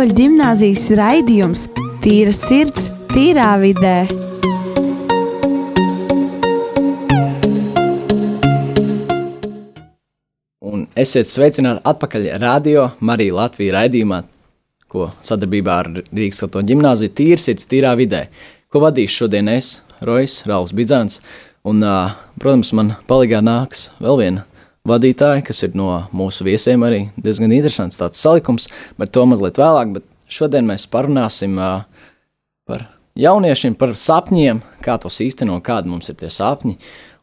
Katoļu gimnāzijas raidījums Tīra sirds, tīrā vidē. Un esiet sveicināti atpakaļ radio Marija Latvijas raidījumā, ko sadarbībā ar Rīgas Katoļu gimnāziju Tīra sirds, tīrā vidē, ko vadīšu šodien es, Rojas Rauls Bidzāns. Un, protams, man palīgā nāks vēl viena vadītāja, kas ir no mūsu viesiem arī diezgan interesants tāds salikums, bet to mazliet vēlāk. Bet šodien mēs parunāsim uh, par jauniešiem, par sapņiem, kā tos īstenot, kādi mums ir tie sapņi.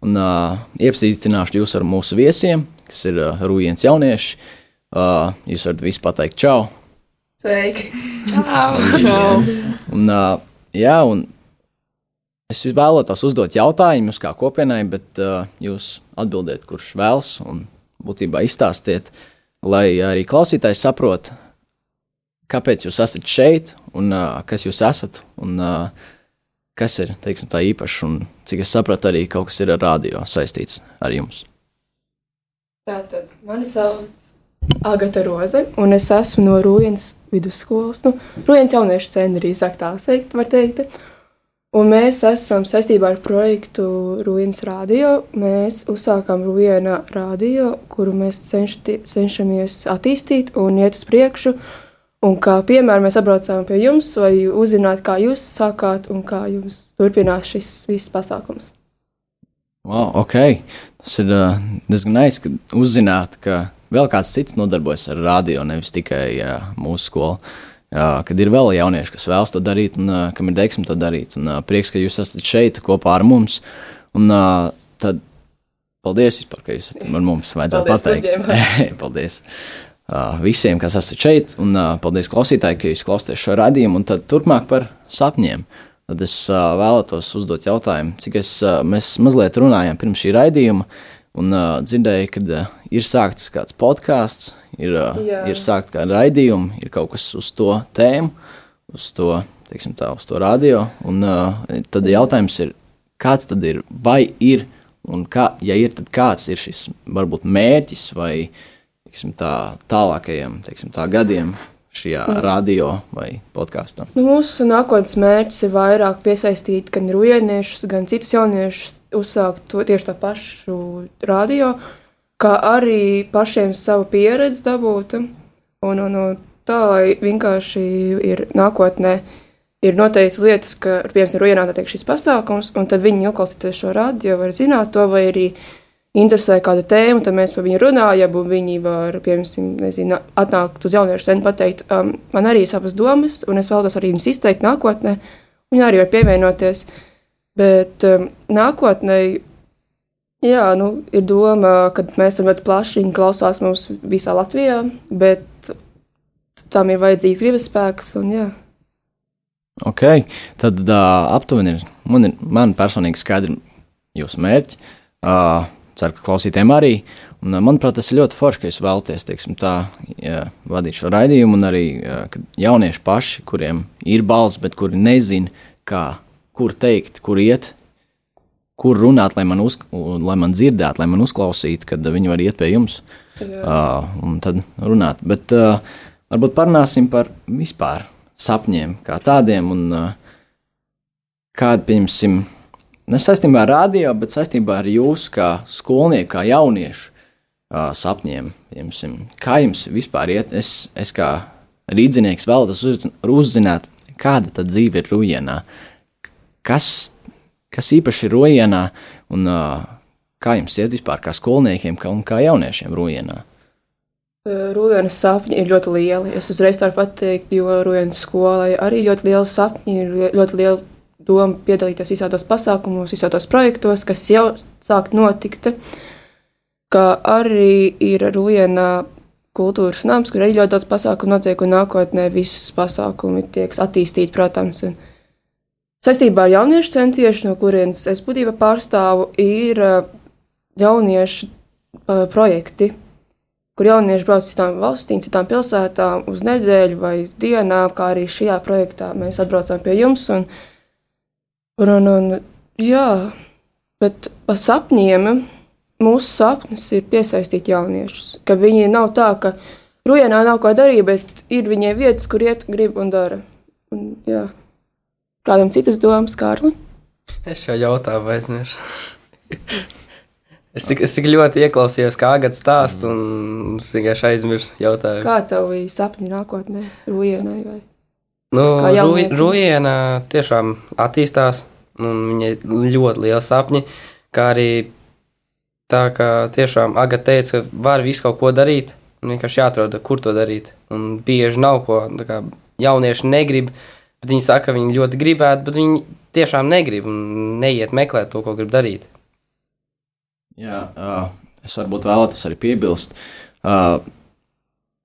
Un uh, iepazīstināšu jūs ar mūsu viesiem, kas ir uh, Rūjens jaunieši. Uh, jūs varat visi pateikt čau. Sveiki! Čau! Un, uh, jā, un Es vēlētos uzdot jautājumus kā kopienai, bet uh, jūs atbildiet, kurš vēlas, un būtībā izstāstiet, lai arī klausītājs saprot, kāpēc jūs esat šeit, un uh, kas jūs esat, un uh, kas ir teiksim, tā īpašs, un cik es sapratu, arī kaut kas ir ar radio saistīts ar jums. Tātad mani sauc Agata Roze, un es esmu no Rūjens vidusskolas, nu, Rūjens jauniešu centra, arī sāk tā teikt, var teikt. Un mēs esam saistībā ar projektu Rūjienas radio. Mēs uzsākām Rūjiena radio, kuru mēs cenšti, cenšamies attīstīt un iet uz priekšu. Un kā piemēram, mēs atbraucām pie jums, lai uzzinātu, kā jūs sākāt un kā jums turpinās šis viss pasākums. Wow, ok. Tas ir uh, diezgan nice, ka uzzināt, ka vēl kāds cits nodarbojas ar radio, nevis tikai uh, mūsu skolu. Jā, kad ir vēl jaunieši, kas vēlas to darīt, un kam ir deksme to darīt. Un, prieks, ka jūs esat šeit kopā ar mums. Un, tad paldies, vispār, ka jūs esat ar mums. Vajadzētu paldies, pateikt, paldies visiem, kas esat šeit, un paldies klausītāji, ka jūs klausāties šo radījumu. Un tad turpmāk par sapņiem. Tad es vēlētos uzdot jautājumu, cik es, mēs mazliet runājām pirms šī raidījuma, un uh, dzirdēju, ka uh, ir sākts kāds podkāsts, ir, Jā. ir sākt kā raidījumi, ir kaut kas uz to tēmu, uz to, teiksim tā, uz to radio. Un uh, tad jautājums ir, kāds tad ir, vai ir, un kā, ja ir, tad kāds ir šis varbūt mērķis vai, teiksim tā, tālākajiem, teiksim tā, gadiem šajā mm. radio vai podkāstā? Nu, mūsu nākotnes mērķis ir vairāk piesaistīt gan rujieniešus, gan citus jauniešus, uzsākt to tieši tā pašu radio. Uh, kā arī pašiem savu pieredzi dabūt. Un, un, un tā, lai vienkārši ir nākotnē, ir noteikts lietas, ka, piemēram, ir ienākta šis pasākums, un tad viņi noklausīties šo radio, var zināt to, vai arī interesē kāda tēma, tad mēs par viņu runājam, un viņi var, piemēram, nezinu, atnākt uz jauniešu centru pateikt, um, man arī ir savas domas, un es vēlos arī viņas izteikt nākotnē, viņi arī var pievienoties. Bet um, nākotnē Jā, nu, ir doma, ka mēs esam ļoti plaši un klausās mums visā Latvijā, bet tam ir vajadzīgs gribas spēks. Un, jā. ok, tad uh, aptuveni ir man, ir man personīgi skaidri jūsu mērķi. Uh, ceru, ka klausītājiem arī. Un, uh, manuprāt, tas ir ļoti forši, ka jūs vēlaties teiksim, tā, jā, vadīt šo raidījumu, un arī uh, jaunieši paši, kuriem ir balss, bet kuri nezina, kā, kur teikt, kur iet, kur runāt, lai man, uz, lai man dzirdētu, lai man uzklausītu, kad viņi var iet pie jums Jā. uh, un tad runāt. Bet uh, varbūt parunāsim par vispār sapņiem kā tādiem un uh, kādu, pieņemsim, ne saistībā ar radio, bet saistībā ar jūsu kā skolnieku, kā jauniešu sapņiem. Piemēram, kā jums vispār iet? Es, es kā rīdzinieks vēlos uz, uzzināt, kāda tad dzīve ir Rujienā. Kas kas īpaši ir rojienā un kā jums iet vispār kā skolniekiem un kā jauniešiem rojienā? Rūjienas sapņi ir ļoti lieli. Es uzreiz varu pateikt, jo Rūjienas skolai arī ļoti liela sapņi, ir ļoti liela doma piedalīties visādos pasākumos, visādos projektos, kas jau sāk notikt. Kā arī ir Rūjienā kultūras nams, kur arī ļoti daudz pasākumu notiek, un nākotnē visas pasākumi tiek attīstīti, protams. Un, Saistībā ar jauniešu centiešu, no kurienes es būtībā pārstāvu, ir eh, jauniešu uh, projekti, kur jaunieši brauc citām valstīm, citām pilsētām uz nedēļu vai dienām, kā arī šajā projektā mēs atbraucām pie jums. Un, un, un, jā, bet par sapņiem mūsu sapnis ir piesaistīt jauniešus. Ka viņi nav tā, ka Rujanā nav ko darīt, bet ir viņai vietas, kur iet, grib un dara. Un, jā. Kādam citas domas, Kārli? Es šo jautājumu aizmirsu. es, tik, es tik ļoti ieklausījos, kā Agatē stāsta, un es vienkārši aizmirsu jautājumu. Kā tavi sapņi nākotnē, Rujanai? Vai? Nu? Rūjiena tiešām attīstās, un viņai ļoti liela sapņi, kā arī tā, ka tiešām Agatē teica, ka var visu kaut ko darīt, un vienkārši jāatrod, kur to darīt. Un bieži nav ko, tā kā jaunieši negrib, bet viņi saka, ka viņi ļoti gribētu, bet viņi tiešām negrib un neiet meklēt to, ko grib darīt. Jā, uh, es varbūt vēlētos arī piebilst. Uh,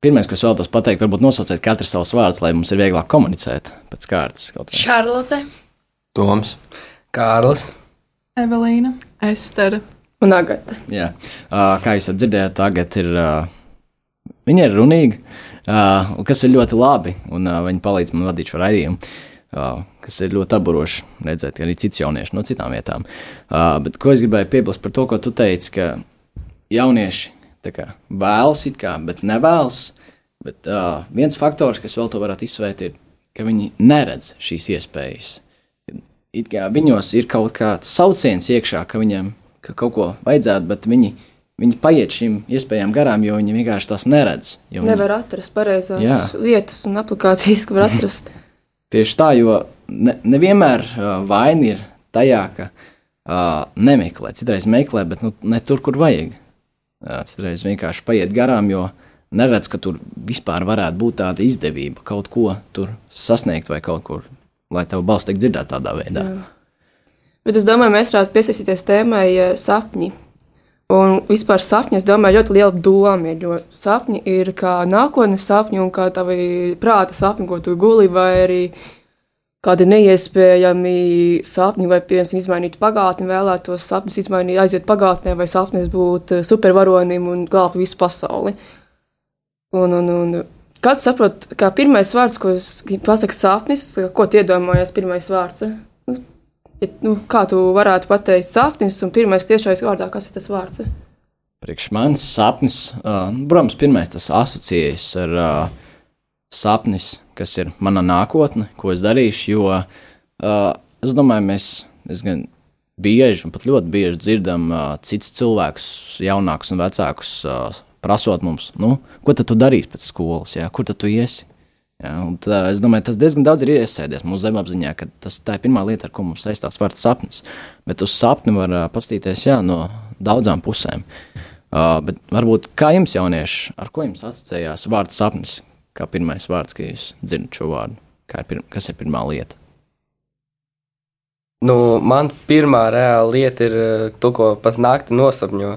Pirmais, ko es vēlos pateikt, varbūt nosauciet katru savus vārdus, lai mums ir vieglāk komunicēt pēc kārtas. Šarlote, Toms, Kārlis, Evelīna, Estere. Un Agata. Jā, uh, kā jūs dzirdējāt, tagad ir. Uh, viņa ir runīga, uh, kas ir ļoti labi, un uh, viņa palīdz man vadīt šo raidījumu. Uh, kas ir ļoti aburoši redzēt, ka arī cits jaunieši no citām vietām. Uh, bet ko es gribēju piebilst par to, ko tu teici, ka jaunieši vēlas kā, bet nevēlas. Bet uh, viens faktors, kas vēl to varētu izsvērt, ir, ka viņi neredz šīs iespējas. It kā viņos ir kaut kāds sauciens iekšā, ka viņiem ka kaut ko vajadzētu, bet viņi, viņi paiet šīm iespējām garām, jo viņi vienkārši tās neredz. Viņi, Nevar atrast pareizās Jā. vietas un aplikācijas, ko var atrast. tieši tā, jo ne, nevienmēr uh, vaina ir tajā, ka uh, nemeklē. Citreiz meklē, bet nu, ne tur, kur vajag. Uh, citreiz vienkārši paiet garām, jo neredz, ka tur vispār varētu būt tāda izdevība kaut ko sasniegt vai kaut kur, lai tev balss tiek dzirdēta tādā veidā. Jā. Bet es domāju, mēs varētu piesaistīties tēmai eh, sapņi. Un vispār sapņi, es domāju, ļoti liela doma ir. Jo sapņi ir kā nākotnes sapņi un kā tavi prāta sapņi, ko tu guli, vai arī kādi neiespējami sapņi, vai, piemēram, izmainīt pagātni, vēlētos sapņus izmainīt, aiziet pagātnē, vai sapnis būt eh, supervaronim un glābt visu pasauli. Un, un, un kāds saprot, kā pirmais vārds, ko es pasaku sapnis, ko iedomājies pirmais vārds? Nu, ja, nu, kā tu varētu pateikt sapnis un pirmais tiešais vārdā, kas ir tas vārds? Priekš manis sapnis, uh, protams, pirmais tas asociējas ar uh, sapnis, kas ir mana nākotne, ko es darīšu. Jo uh, es domāju, mēs diezgan bieži, un pat ļoti bieži dzirdam uh, citus cilvēkus, jaunākus un vecākus, uh, prasot mums, nu, ko tad tu darīsi pēc skolas, jā, kur tad tu iesi. Jā, tā, es domāju, tas diezgan daudz ir iesēdies mūsu zemapziņā, ka tas tā ir pirmā lieta, ar ko mums saistās vārds sapnis. Bet uz sapni var uh, paskatīties jā, no daudzām pusēm. Uh, bet varbūt kā jums, jaunieši, ar ko jums asociējās vārds sapnis? Kā pirmais vārds, kad jūs dzirdat šo vārdu? Ir pir kas ir pirmā lieta? Nu, man pirmā reāla lieta ir eh, to, ko pat naktī nosapņo.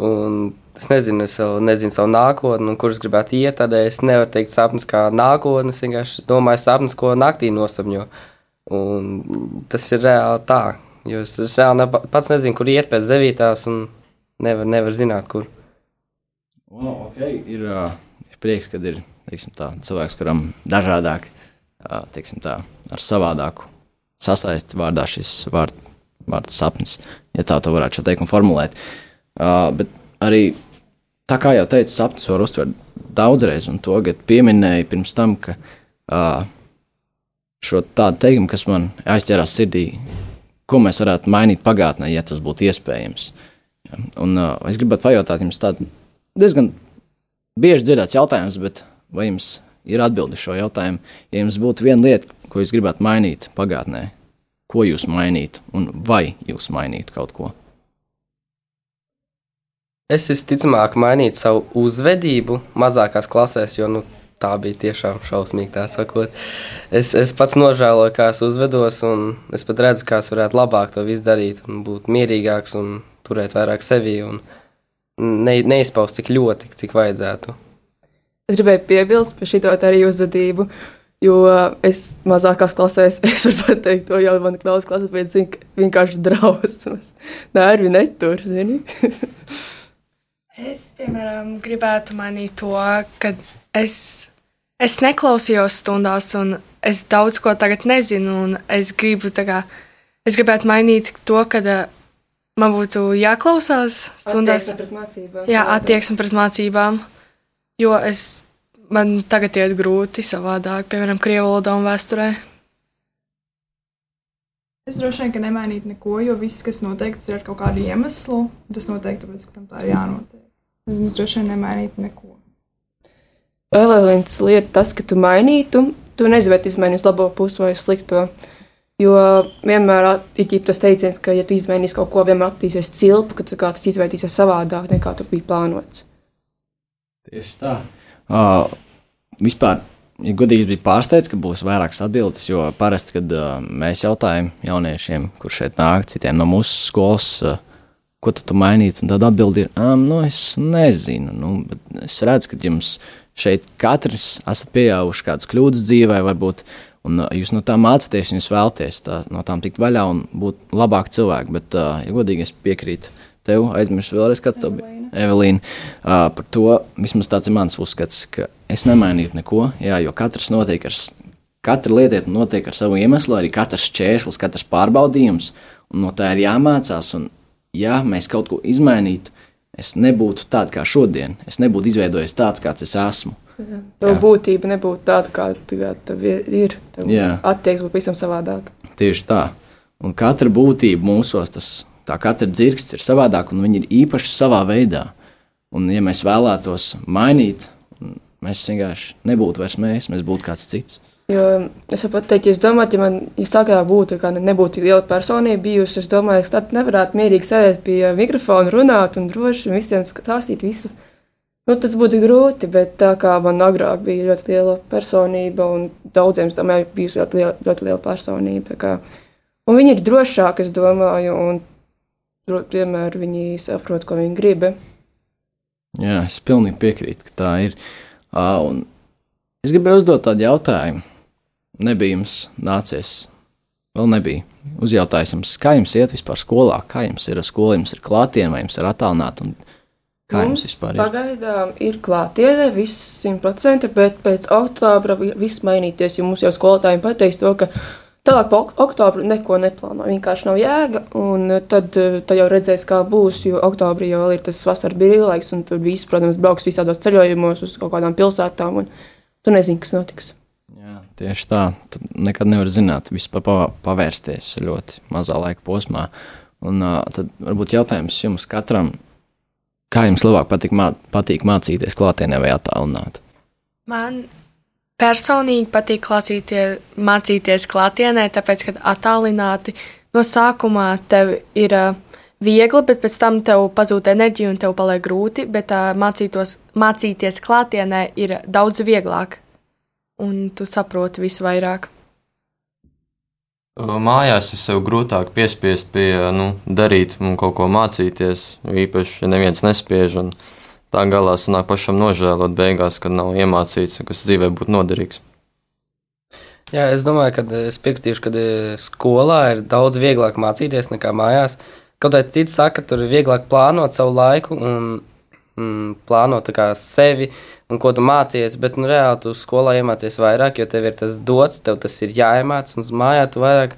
Un es nezinu, es vēl nezinu savu nākotni, kur es gribētu iet. Tādēļ es nevaru teikt sapnis kā nākotnes. Es vienkārši domāju sapnis, ko naktī nosapņo. Un tas ir reāli tā. Jo es, es reāli ne, pats nezinu, kur iet pēc devītās, un nevar, nevar zināt, kur. Oh, okay. ir, uh, ir prieks, kad ir tā, cilvēks, kuram dažādāk, teiksim, tā, ar savādāku sasaisti vārdā šis vārd, vārds sapnis, ja tā to varētu šo teikumu formulēt. Uh, bet arī tā kā jau teicu, sapnis var uztvert daudzreiz, un to pieminēju pirms tam, ka uh, šo tādu teikumu, kas man aizķērās sirdī, ko mēs varētu mainīt pagātnē, ja tas būtu iespējams. Ja? Un, uh, es gribētu pajautāt jums tādu diezgan bieži dzirdēts jautājums, bet vai jums ir atbildi šo jautājumu? Ja jums būtu viena lieta, ko jūs gribētu mainīt pagātnē, ko jūs mainītu un vai jūs mainītu kaut ko? Es visticamāk mainītu savu uzvedību mazākās klasēs, jo nu, tā bija tiešām šausmīgi. tā sakot. Es, es pats nožēloju, kā es uzvedos, un es pat redzu, kā es varētu labāk to visu darīt, un būt mierīgāks un turēt vairāk sevi un ne, neizpaust tik ļoti, cik vajadzētu. Es gribēju piebilst par šo arī uzvedību, jo es mazākās klasēs, es varu pateikt, to jau man klausās klases pēc zina, ka vienkārši drausmas. Nervi netur, zini. Es, piemēram, gribētu mainīt to, ka es, es neklausījos stundās, un es daudz ko tagad nezinu. un Es, gribu, tā kā, es gribētu mainīt to, ka ā, man būtu jāklausās stundās. Attieksme pret mācībām. Jā, attieksme pret mācībām. Jo es man tagad iet grūti savādāk, piemēram, krievu valodā un vēsturē. Es droši vien, ka nemainītu neko, jo viss, kas noteikts, ir ar kaut kādu iemeslu. Tas noteikti tāpēc, ka tam tā ir jānotiek. Es droši vien nemainītu neko. Vēl viens lieta, tas, ka tu mainītu, tu nezini, vai tu izmaini uz labo pusi vai slikto. Jo vienmēr ir tas teiciens, ka, ja tu izmainīsi kaut ko, vienmēr attīstīsies cilpu, ka kā, tas izvērtīsies savādāk nekā tu biji plānots. Tieši tā. Uh, vispār ja godīgi bija pārsteigts, ka būs vairākas atbildes, jo parasti, kad uh, mēs jautājam jauniešiem, kurš šeit nāk, citiem no mūsu skolas, uh, ko tu mainītu, un tad atbildi ir, um, nu, es nezinu, nu, bet es redzu, ka jums šeit katrs esat pieļāvuši kādas kļūdas dzīvē, varbūt, un uh, jūs no tām mācāties, un jūs vēlties tā, no tām tikt vaļā un būt labāk cilvēki, bet, uh, ja godīgi, es piekrītu tev, aizmirsu vēlreiz, kad tu biji. Evelīna, uh, par to vismaz tāds ir mans uzskats, ka es nemainītu neko, jā, jo katrs notiek ar, katra lietieta notiek ar savu iemeslu, arī katrs čērslis, katrs pārbaudījums, un no tā ir jāmācās, un ja mēs kaut ko izmainītu, es nebūtu tāds kā šodien, es nebūtu izveidojis tāds, kāds es esmu. Tā būtība nebūtu tāda, kāda tā ir. Attieksme būtu pavisam savādāka. Tieši tā. Un katra būtība mūsos, tas tā katra dzirksts ir savādāka un viņi ir īpaši savā veidā. Un, ja mēs vēlētos mainīt, mēs vienkārši nebūtu vairs mēs, mēs būtu kāds cits. Jo es pat teiktu, ja domāju, ja man agrāk būtu, kā nebūtu liela personība bijusi, es domāju, ka tad nevarētu mierīgi sēdēt pie mikrofona, runāt un droši visiem stāstīt visu. Nu, tas būtu grūti, bet tā kā man agrāk bija ļoti liela personība, un daudziem tam bijusi ļoti liela, ļoti liela personība. Kā, un viņi ir drošāki, es domāju, un Piemēram, viņi saprot, ko viņi grib. Jā, es pilnīgi piekrītu, ka tā ir. Un es gribēju uzdot tādu jautājumu. Nebija jums nācies, vēl nebija. Uzjautājums jums, kā jums iet vispār skolā, kā jums ir ar skolu, jums ir klātienē, vai jums ir attālināti. Kā Mums jums vispār ir? Pagaidām ir klātienē, viss simt procenti, bet pēc oktobra viss mainīties, mums jau skolotājiem pateiks to, ka Tālāk par oktobru neko neplāno. Vienkārši nav jēga. Eh, tad, eh, tad jau redzēs, kā būs. Jo oktobrī jau ir tas vasaras brīvlaiks, un tur viss, protams, brauks visādos ceļojumos uz kaut kādām pilsētām. Tu nezini, kas notiks. Jā, tieši tā. Tad nekad nevar zināt. Viss pa, pavērsties ļoti mazā laika posmā. Un uh, tad varbūt jautājums jums katram, kā jums labāk patīk, mā, patīk mācīties klātienē vai attālināt? Man Personīgi patīk klausīties, mācīties klātienē, tāpēc, ka attālināti no sākumā tev ir viegli, bet pēc tam tev pazūd enerģija un tev paliek grūti, bet mācītos, mācīties klātienē ir daudz vieglāk, un tu saproti visu vairāk. Mājās es sev grūtāk piespiest pie nu, darīt un kaut ko mācīties, īpaši, ja neviens nespiež. Un, uh, tā galā sanāk pašam nožēlot beigās, kad nav iemācīts, kas dzīvē būtu noderīgs. Jā, es domāju, ka es piekritīšu, ka skolā ir daudz vieglāk mācīties nekā mājās. Kaut arī cits saka, ka tur ir vieglāk plānot savu laiku un mm, plānot sevi un ko tu mācījies, bet nu, reāli tu skolā iemācījies vairāk, jo tev ir tas dots, tev tas ir jāiemācās, un mājā tu vairāk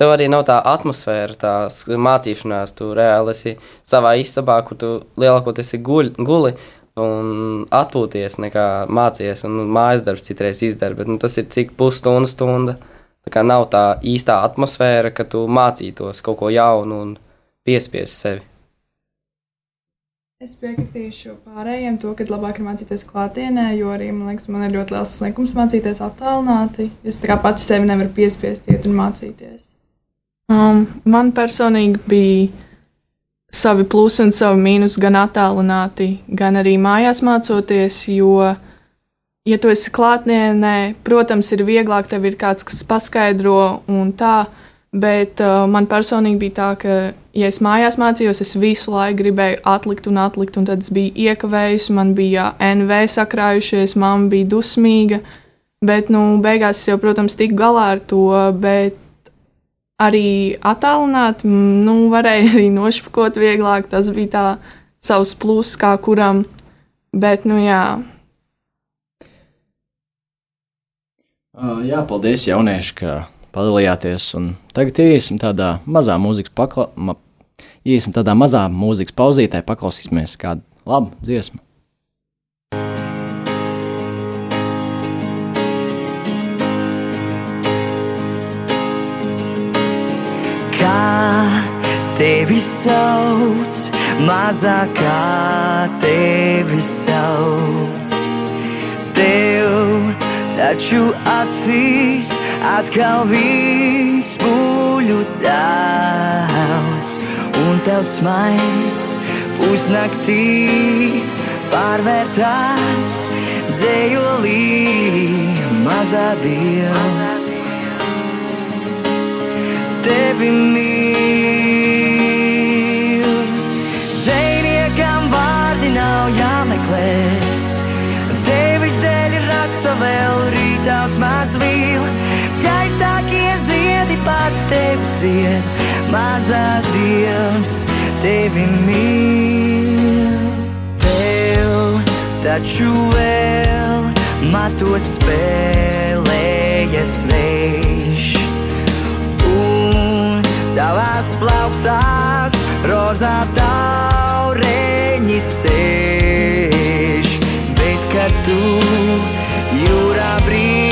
tev arī nav tā atmosfēra, tā mācīšanās. Tu reāli esi savā istabā, kur tu lielākoties guļ, guli un atpūties, nekā mācīties. Un mājas darbs citreiz izdara, bet nu, tas ir cik pusstunda, stunda. Tā kā nav tā īstā atmosfēra, ka tu mācītos kaut ko jaunu un piespiest sevi. Es piekritīšu pārējiem to, ka labāk ir mācīties klātienē, jo arī man liekas, man ir ļoti liels slinkums mācīties attālināti. Es tā kā pati sevi nevaru piespiest iet un mācīties. Um, man personīgi bija savi plusi un savi mīnus gan attālināti, gan arī mājās mācoties, jo, ja tu esi klātnienē, protams, ir vieglāk, tev ir kāds, kas paskaidro un tā, bet uh, man personīgi bija tā, ka, ja es mājās mācījos, es visu laiku gribēju atlikt un atlikt, un tad es biju iekavējusi, man bija NV sakrājušies, mamma bija dusmīga, bet, nu, beigās es jau, protams, tiku galā ar to, bet arī attālināt, nu, varēja arī nošpakot vieglāk. Tas bija tā savs pluss kā kuram, bet, nu, jā. Uh, jā, paldies, jaunieši, ka padalījāties. Un tagad iesim tādā mazā mūzikas pakla... Ma... Tādā mazā mūzikas pauzītē, paklausīsimies kādu labu dziesmu. Tevi sauc, mazākā tevi sauc. Tev taču acīs atkal viss buļu daudz, un tev smaids pusnaktī pārvērtās dzējolī mazā dievs. Tevi mīl, rasa vēl rītās maz vīla, skaistākie ziedi par tevi zied, mazā dievs tevi mīl. Tev taču vēl mato spēlējas vējš. Un tavās plaukstās rozā taureņi sēž. Bet kad tu e ora brilha.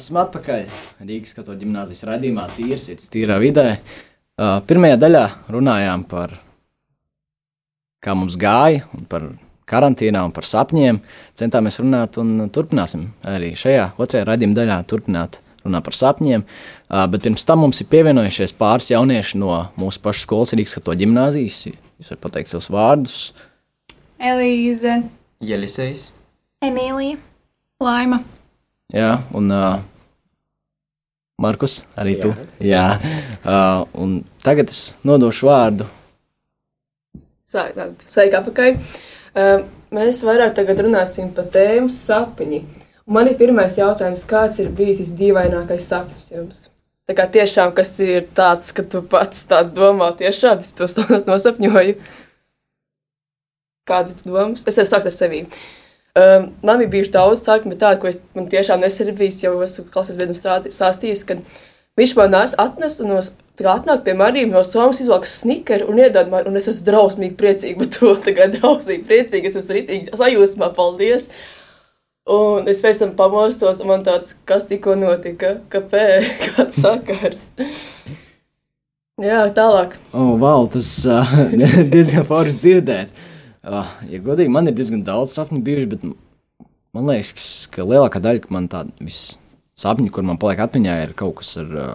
Esmu atpakaļ Rīgas katoļu ģimnāzijas raidījumā, tīrs, tīrā vidē. Uh, pirmajā daļā runājām par kā mums gāja, un par karantīnā un par sapņiem. Centāmies runāt un turpināsim arī šajā otrajā raidījuma daļā turpināt runāt par sapņiem. Uh, bet pirms tam mums ir pievienojušies pāris jaunieši no mūsu pašas skolas Rīgas katoļu ģimnāzijas. Jūs varat pateikt savus vārdus. Elīze, Jelisejs, Emīlija, Laima, Jā, un uh, Markus, arī Jā. tu. Jā, uh, un tagad es nodošu vārdu. Sveiki, apakaļ. Uh, mēs vairāk tagad runāsim par tēmu sapņi. Un man ir pirmais jautājums, kāds ir bijis visdīvainākais sapnis jums? Tā kā tiešām, kas ir tāds, ka tu pats tāds domā, tiešām es to nosapņoju. Kāda ir domas? Es esmu sākt ar sevi. Um, man bija bijuši daudz sapņu, bet tādu, ko es man tiešām bijis, jau esmu klases biedram stāstījis, kad viņš man atnes un no, atnāk pie maniem no somas, izvelk snikeru un iedod man, un es esmu drausmīgi priecīgi par to, tagad drausmīgi priecīgi, es esmu ritīgi sajūsmā, paldies! Un es pēc tam pamostos, un man tāds, kas tikko notika, kāpēc, kāds sakars. Jā, tālāk. O, oh, wow, tas uh, diezgan forši dzirdēt. Uh, ja godīgi, man ir diezgan daudz sapņu bijuši, bet man liekas, ka lielākā daļa man tādu sapņu, kur man paliek atmiņā, ir kaut kas ar uh,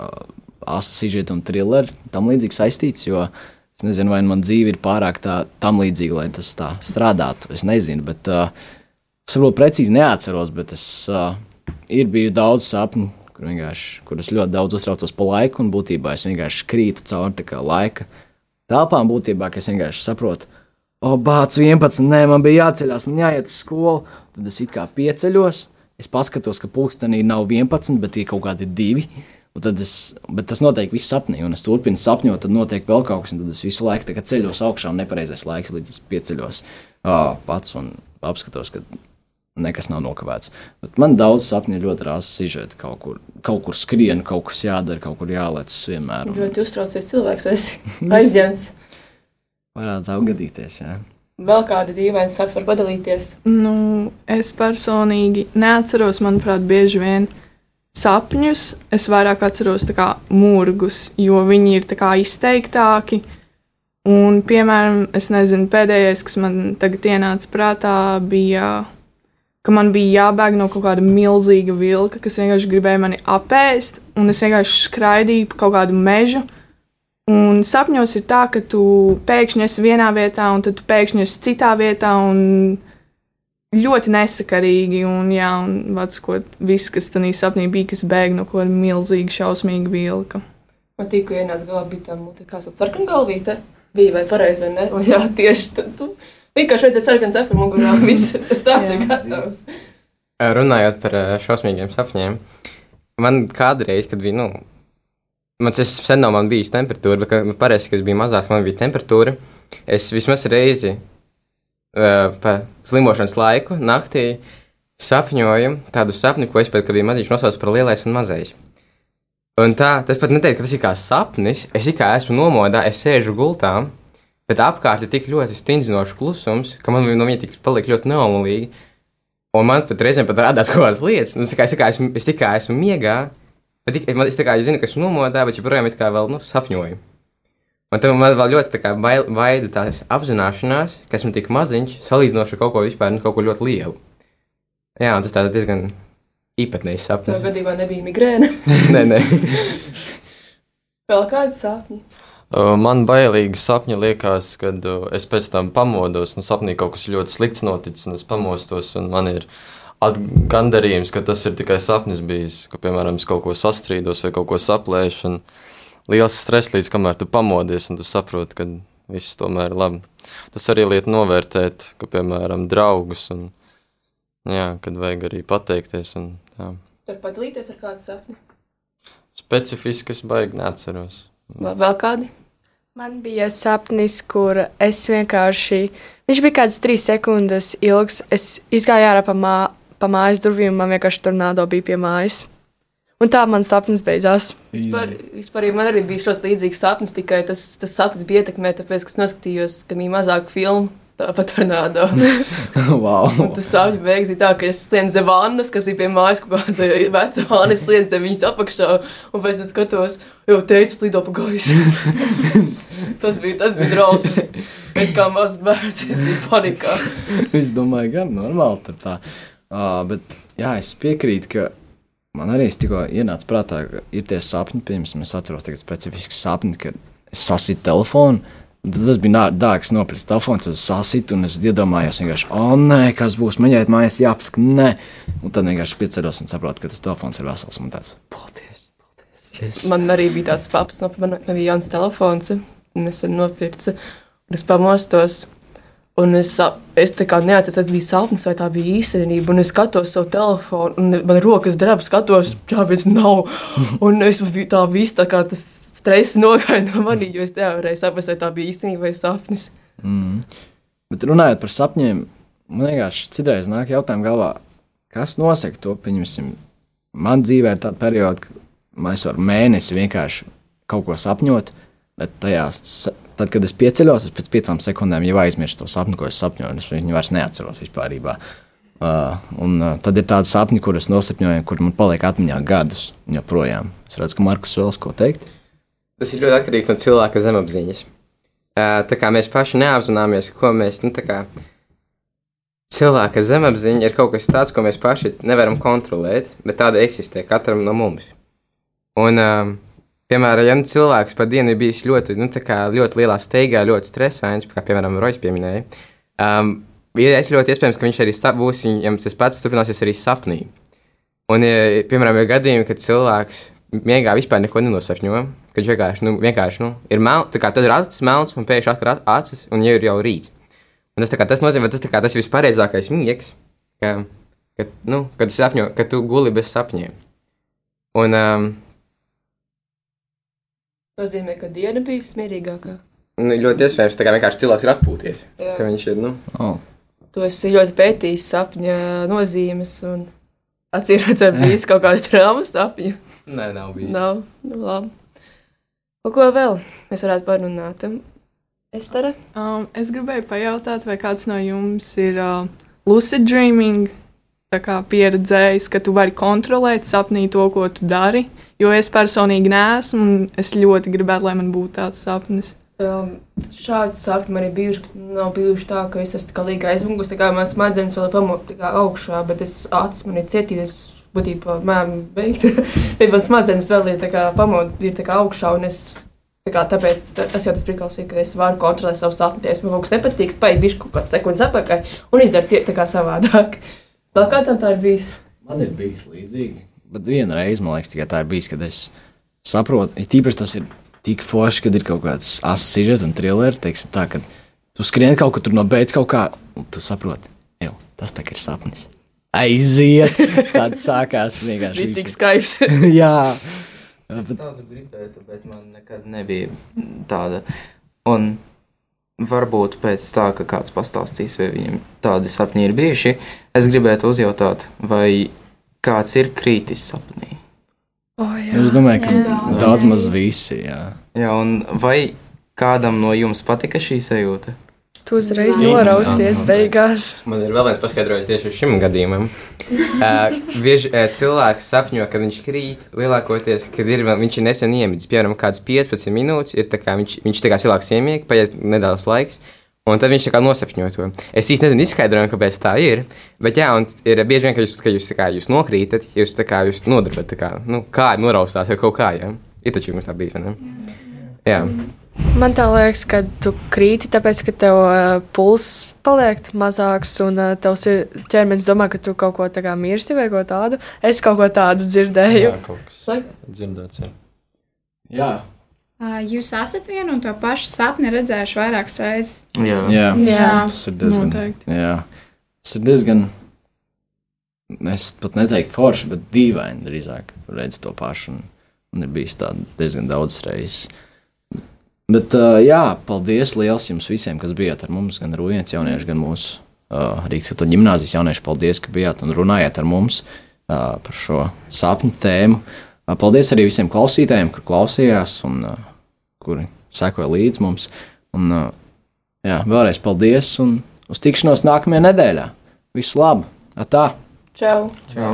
asu sižetu un trilleru, tam līdzīgi saistīts, jo es nezinu, vai man dzīve ir pārāk tā, tam līdzīga, lai tas tā strādātu. Es nezinu, bet uh, es varbūt precīzi neatceros, bet es uh, ir biju daudz sapņu, kur, kur es ļoti daudz uztraucos par laiku, un būtībā es vienkārši krītu cauri laika telpām, būtībā, es vienkārši saprotu, O, bācis 11, nē, man bija jāceļās, man jāiet uz skolu. Tad es it kā pieceļos, es paskatos, ka pulkstenī nav 11, bet ir kaut kādi divi. Un tad es, bet tas notiek viss sapnī, un es turpinu sapņot, tad notiek vēl kaut kas, un tad es visu laiku ceļos augšā, un nepareizais laiks, līdz es pieceļos ā, pats un apskatos, ka nekas nav nokavēts. Bet man daudz sapņu ļoti rāsa sižeta. Kaut kur, kaut kur skrien, kaut kas jādara, kaut kur jālec vienmēr. Un Ļoti uztraucies cilvēks, esi aizņemts. Varētu tā gadīties, jā. Vēl kāda dīvaina sapņa var padalīties. Nu, es personīgi neatceros, manuprāt, bieži vien sapņus. Es vairāk atceros kā mūrgus, jo viņi ir kā izteiktāki. Un, piemēram, es nezinu, pēdējais, kas man tagad ienāca prātā, bija, ka man bija jābēg no kaut kāda milzīga vilka, kas vienkārši gribēja mani apēst, un es vienkārši skraidīju pa kaut kādu mežu. Un sapņos ir tā, ka tu pēkšņi esi vienā vietā, un tad tu pēkšņi esi citā vietā, un ļoti nesakarīgi. Un, jā, un atskot, viss, kas tajā sapnī bija, kas bēg no kaut kāda milzīga, šausmīga vilka. Man tikko ienāca galvā, bija tā mūte, kā sauc, sarkana galvīte. Bija vai pareizi, vai ne? O, jā, tieši tad tu vienkārši redzēji sarkanu cepu mugurā, un viss tas ir gatavs. Runājot par šausmīgiem sapņiem, man kādreiz, kad bija, nu, man tas sen nav bijis temperatūra, bet man parasti, kad es biju mazāks, man bija temperatūra. Es vismaz reizi uh, pa slimošanas laiku naktī sapņoju tādu sapni, ko es pēc, kad biju maziņš nosaucu par lielais un mazais. Un tā, tas pat neteikt, ka tas ir kā sapnis, es kā esmu nomodā, es sēžu gultā, bet apkārt ir tik ļoti stingzinošs klusums, ka man no viņa tik paliek ļoti neomulīgi. Un man pat reizēm pat rādās kaut kādas lietas. Nu, es, kā, es, kā esmu, es tikai esmu miegā, bet tik, man, es, tā kā, es zinu, ka esmu nomodā, bet joprojām it kā vēl nu, sapņoju. Un tam man vēl ļoti tā kā bail- baida tās apzināšanās, ka esmu tik maziņš, salīdzinoši ar kaut ko vispār, nu, kaut ko ļoti lielu. Jā, un tas tāds diezgan īpatnējs Tev sapnis. gadījumā nebija migrēna. nē, nē. Vēl kādi sapņi? Uh, Man bailīgi sapņi liekas, kad uh, es pēc tam pamodos, un sapnī kaut kas ļoti slikts noticis, un es pamostos, un man ir gandarījums, ka tas ir tikai sapnis bijis, ka, piemēram, es kaut ko sastrīdos vai kaut ko saplēšu, un liels stress līdz kamēr tu pamodies, un tu saproti, ka viss tomēr ir labi. Tas arī liek novērtēt, ka, piemēram, draugus, un jā, kad vajag arī pateikties, un jā. Var padalīties ar kādu sapni? Specifiski es baigi neatceros. Vēl vēl kādi? Man bija sapnis, kur es vienkārši. Viņš bija kāds trīs sekundes ilgs. Es izgāju ārā pa, mā, pa mājas durvīm, un man vienkārši tornado bija pie mājas. Un tā mans sapnis beidzās. Vispār, vispār ja man arī bija ļoti līdzīgs sapnis, tikai tas, tas sapnis bija ietekmēts, tāpēc, ka es noskatījos, ka bija mazāk filmu. Tāpat ar nādu. wow. Un tas sapnis beigas ir tā, ka es slienu zem vannas, kas ir pie mājas, kaut kāda veca vana, es slienu zem viņas apakšā, un pēc tam skatos, jau teicu, lido pa gaisu. tas bija, tas bija drausmas. Es kā mazs bērns, es biju panikā. es domāju, gan normāli tur tā. Uh, bet jā, es piekrītu, ka man arī tikko ienāca prātā, ka ir tie sapņi, piemēram, es atceros tagad specifisku sapni, kad es sasitu telefonu. tas bija dārgs nopirkt telefons, es sasitu un es iedomājos, vienkārši, o, nē, kas būs, man jāiet mājās, jāapsaka, nē. Un tad vienkārši pieceros un saprotu, ka tas telefons ir vesels. Un tāds, paldies, paldies. Yes. Man arī bija tāds paps, no, man bija jauns telefons, un es nopircu, un es pamostos. Un es, es tā kā neatceros, tas bija sapnis vai tā bija īstenība. Un es skatos savu telefonu, un man rokas drēb, skatos, jā, viens nav. Un es tā viss, tā kā tas stress nogāja no manī, jo es nevarēju saprast, vai tā bija īstenība vai sapnis. Mm. Bet runājot par sapņiem, man vienkārši citreiz nāk jautājums galvā, kas nosaka to, pieņemsim, man dzīvē ir tāda perioda, ka es varu mēnesi vienkārši kaut ko sapņot, bet tajā, tad, kad es pieceļos, es pēc piecām sekundēm jau aizmirstu to sapni, ko es sapņoju, es viņu vairs neatceros vispār. Uh, un uh, tad ir tādi sapņi, kurus nosapņoju, kur man paliek atmiņā gadus joprojām. Es redzu, ka Markus vēlas ko teikt. Tas ir ļoti atkarīgs no cilvēka zemapziņas. Ā, Tā kā mēs paši neapzināmies, ko mēs, nu, kā cilvēka zemapziņa ir kaut kas tāds, ko mēs paši nevaram kontrolēt, bet tāda eksistē katram no mums. Un, ā, piemēram, ja nu cilvēks pa dienu ir bijis ļoti, nu, kā ļoti lielā steigā, ļoti stresains, kā piemēram Rojas pieminēja, um, ir ļoti iespējams, ka viņš arī būs, viņam tas pats turpināsies arī sapnī. Un, ja, piemēram, ir gadījumi, kad cilvēks miegā vispār neko nenosapņo, kad vienkārši, nu, vienkārši nu, ir melns, tā kā tad ir acis melns un pēkšņi atkal acis un jau ir jau rīts. Un tas, kā, tas nozīmē, ka tas, kā, tas ir vispareizākais miegs, ka, ka, nu, kad, sapņo, kad tu guli bez sapņiem. Un, um, nozīmē, ka diena bija smierīgākā. Nu, ļoti iespējams, ka vienkārši cilvēks ir atpūties. Jā. Ka viņš ir, nu, Oh. Tu esi ļoti pētījis sapņa nozīmes un atcerējies, vai bijis kaut kāda traumas sapņa. nē, nav bijis. Nav, nu labi. Par ko vēl mēs varētu parunāt? Es tā Um, es gribēju pajautāt, vai kāds no jums ir uh, lucid dreaming pieredzējis, ka tu vari kontrolēt sapnī to, ko tu dari. Jo es personīgi neesmu, un es ļoti gribētu, lai man būtu tāds sapnis. Um, šādi sapņi man ir bijuši. Nav bijuši tā, ka es esmu tā līga aizmugusi, tā kā mans smadzenes vēl ir pamotā augšā, bet es acis man ir cietījies, būtībā mēm beigt. bet man smadzenes vēl ir tā tā kā augšā, es tā kā tāpēc ta- tas jau tas prikals ir, ka es varu kontrolēt savu sapni. Ja man kaut kas nepatīk, spēju bišķi kaut kāds sekundes apakaļ un izdarīt tā kā savādāk. Vēl kā tam tā ir bijis? Man ir bijis līdzīgi. Bet vienreiz, man liekas, tikai tā ir bijis, kad es saprotu, ir tīpaši tas ir tik forši, kad ir kaut kāds asins sižets un trilleri, teiksim tā, kad tu skrien kaut kur tur no beigas kaut kā, un tu saproti, jau, tas tā ir sapnis. Aiziet! Tāds sākās vienkārši. Bija tik skaips. Jā. Es tādu gribētu, bet man nekad nebija tāda. Un varbūt pēc tā, ka kāds pastāstīs, vai viņam tādi sapņi ir bijuši, es gribētu uzjautāt, vai kāds ir krītis sapnī. Oh, Es domāju, ka Jā. daudz maz visi. Jā. Jā, un vai kādam no jums patika šī sajūta? Tu uzreiz Jā. norausties beigās. Man ir vēl viens paskaidrojums tieši šim gadījumam. Uh, bieži uh, cilvēks sapņo, ka viņš krīt lielākoties, kad ir, viņš ir nesen iemidzis, piemēram, kāds 15 minūtes, ir tā kā viņš, viņš tā kā cilvēks iemieg, paiet nedaudz laiks. Un tad viņš tā kā nosapņo to. Es īsti nezinu, izskaidrojumu, kāpēc tā ir. Bet, jā, un ir bieži vien, ka jūs, ka jūs, kā, jūs nokrītat, jūs, tā kā, jūs nodarbat, kā, nu, kā noraustās vai kaut kā, jā. Ir taču jums tā bijis, vai ne? Jā. Man tā liekas, ka tu krīti, tāpēc, ka tev uh, pulss paliek mazāks un uh, tavs ir ķermenis domā, ka tu kaut ko tādu mirsti vai ko tādu. Es kaut ko tādu dzirdēju. Jā, kaut kas dzirdēts. Jā. Jā. Ā, Jūs esat vienu un to pašu sapni redzējuši vairākas reizes. Jā, Jā. Jā. Tas ir diezgan. Noteikti. Jā. Tas ir diezgan. Es pat neteiktu forši, bet dīvaini drīzāk. Tur redz to pašu. Un, un ir bijis tā diezgan daudz reizes. Bet, uh, jā, paldies liels jums visiem, kas bijāt ar mums. Gan Rūjens jaunieši, gan mūsu uh, Rīgas Katoļu ģimnāzijas jaunieši. Paldies, ka bijāt un runājāt ar mums uh, par šo sapņu tēmu. Uh, paldies arī visiem klausītājiem, kur klausījās un uh, kuri sekoja līdzi mums. Un, uh, jā, vēlreiz paldies un uz tikšanos nākamajā nedēļā. Visu labu! Atā! Čau! Čau.